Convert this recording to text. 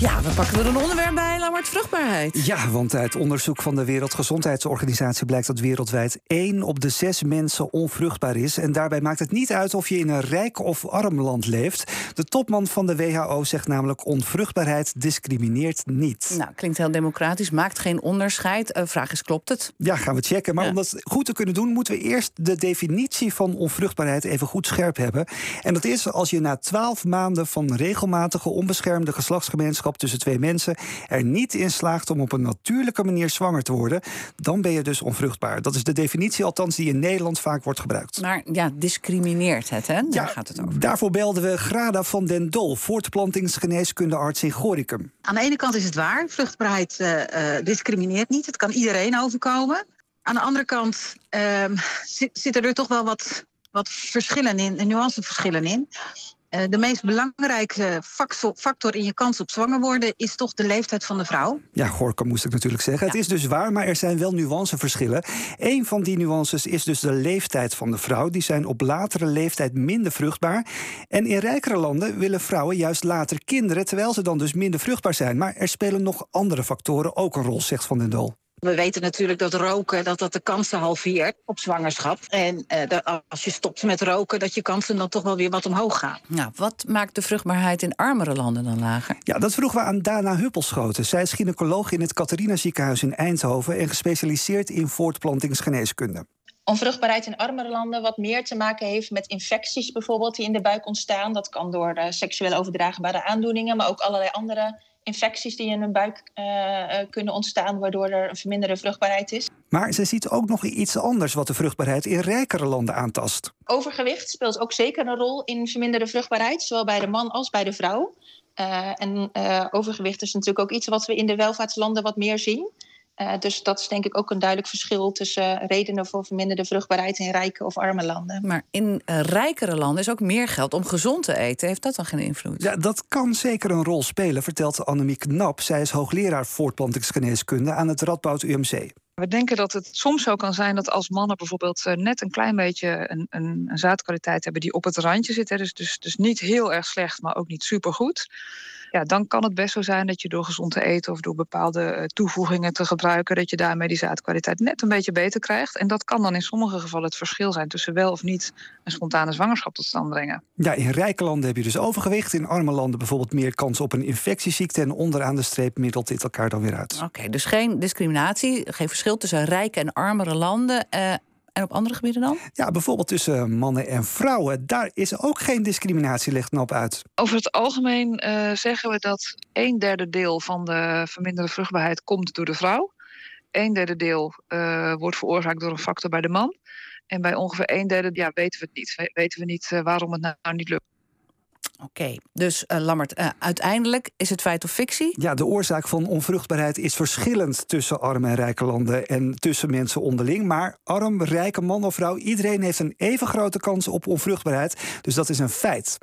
Ja, we pakken er een onderwerp bij, Lammert, vruchtbaarheid. Ja, want uit onderzoek van de Wereldgezondheidsorganisatie blijkt dat wereldwijd 1 op de 6 mensen onvruchtbaar is. En daarbij maakt het niet uit of je in een rijk of arm land leeft. De topman van de WHO zegt namelijk: onvruchtbaarheid discrimineert niet. Nou, klinkt heel democratisch, maakt geen onderscheid. Uh, vraag is: klopt het? Ja, gaan we checken. Maar Ja. om dat goed te kunnen doen, moeten we eerst de definitie van onvruchtbaarheid even goed scherp hebben. En dat is als je na 12 maanden van regelmatige onbeschermde geslachtsgemeenschap tussen twee mensen er niet in slaagt om op een natuurlijke manier zwanger te worden, dan ben je dus onvruchtbaar. Dat is de definitie, althans, die in Nederland vaak wordt gebruikt. Maar ja, discrimineert het, hè? Daar gaat het over. Daarvoor belden we Grada van den Dol, voortplantingsgeneeskundearts in Gorinchem. Aan de ene kant is het waar, vruchtbaarheid eh, eh, discrimineert niet. Het kan iedereen overkomen. Aan de andere kant ehm, zit, zitten er toch wel wat, wat verschillen in, nuanceverschillen in. Eh, de meest belangrijke factor, in je kans op zwanger worden is toch de leeftijd van de vrouw. Ja, Gorka moest ik natuurlijk zeggen. Het is dus waar, maar er zijn wel nuanceverschillen. Een van die nuances is dus de leeftijd van de vrouw. Die zijn op latere leeftijd minder vruchtbaar. En in rijkere landen willen vrouwen juist later kinderen, terwijl ze dan dus minder vruchtbaar zijn. Maar er spelen nog andere factoren ook een rol, zegt Van den Dol. We weten natuurlijk dat roken dat dat de kansen halveert op zwangerschap. En eh, dat als je stopt met roken, dat je kansen dan toch wel weer wat omhoog gaan. Nou, wat maakt de vruchtbaarheid in armere landen dan lager? Ja, dat vroegen we aan Dana Huppelschoten. Zij is gynaecoloog in het Catharina ziekenhuis in Eindhoven en gespecialiseerd in voortplantingsgeneeskunde. onvruchtbaarheid in armere landen wat meer te maken heeft met infecties bijvoorbeeld die in de buik ontstaan. Dat kan door eh, seksueel overdraagbare aandoeningen, maar ook allerlei andere infecties die in een buik eh, eh, kunnen ontstaan, waardoor er een verminderde vruchtbaarheid is. Maar ze ziet ook nog iets anders wat de vruchtbaarheid in rijkere landen aantast. Overgewicht speelt ook zeker een rol in verminderde vruchtbaarheid, zowel bij de man als bij de vrouw. Eh, en overgewicht is natuurlijk ook iets wat we in de welvaartslanden wat meer zien. Eh, dus dat is denk ik ook een duidelijk verschil tussen redenen voor verminderde vruchtbaarheid in rijke of arme landen. Maar in eh, rijkere landen is ook meer geld om gezond te eten. Heeft dat dan geen invloed? Ja, dat kan zeker een rol spelen, vertelt Annemiek Knap. Zij is hoogleraar voortplantingsgeneeskunde aan het Radboud UMC. We denken dat het soms zo kan zijn dat als mannen bijvoorbeeld eh, net een klein beetje een, een, een zaadkwaliteit hebben die op het randje zit, hè, dus, dus, dus niet heel erg slecht, maar ook niet supergoed. Ja, dan kan het best zo zijn dat je door gezond te eten of door bepaalde eh, toevoegingen te gebruiken, dat je daarmee die zaadkwaliteit net een beetje beter krijgt. En dat kan dan in sommige gevallen het verschil zijn tussen wel of niet een spontane zwangerschap tot stand brengen. Ja, in rijke landen heb je dus overgewicht. In arme landen bijvoorbeeld meer kans op een infectieziekte. En onderaan de streep middelt dit elkaar dan weer uit. Oké, dus geen discriminatie, geen verschil tussen rijke en armere landen. eh, en op andere gebieden dan? Ja, bijvoorbeeld tussen mannen en vrouwen. Daar is ook geen discriminatie, legt Knap uit. Over het algemeen eh, zeggen we dat een derde deel van de verminderde vruchtbaarheid komt door de vrouw. Een derde deel eh, wordt veroorzaakt door een factor bij de man. En bij ongeveer een derde ja, weten we het niet. We- Weten we niet eh, waarom het nou niet lukt. Oké, dus eh, Lammert, eh, uiteindelijk is het feit of fictie? Ja, de oorzaak van onvruchtbaarheid is verschillend tussen arme en rijke landen en tussen mensen onderling. Maar arm, rijke man of vrouw, iedereen heeft een even grote kans op onvruchtbaarheid. Dus dat is een feit.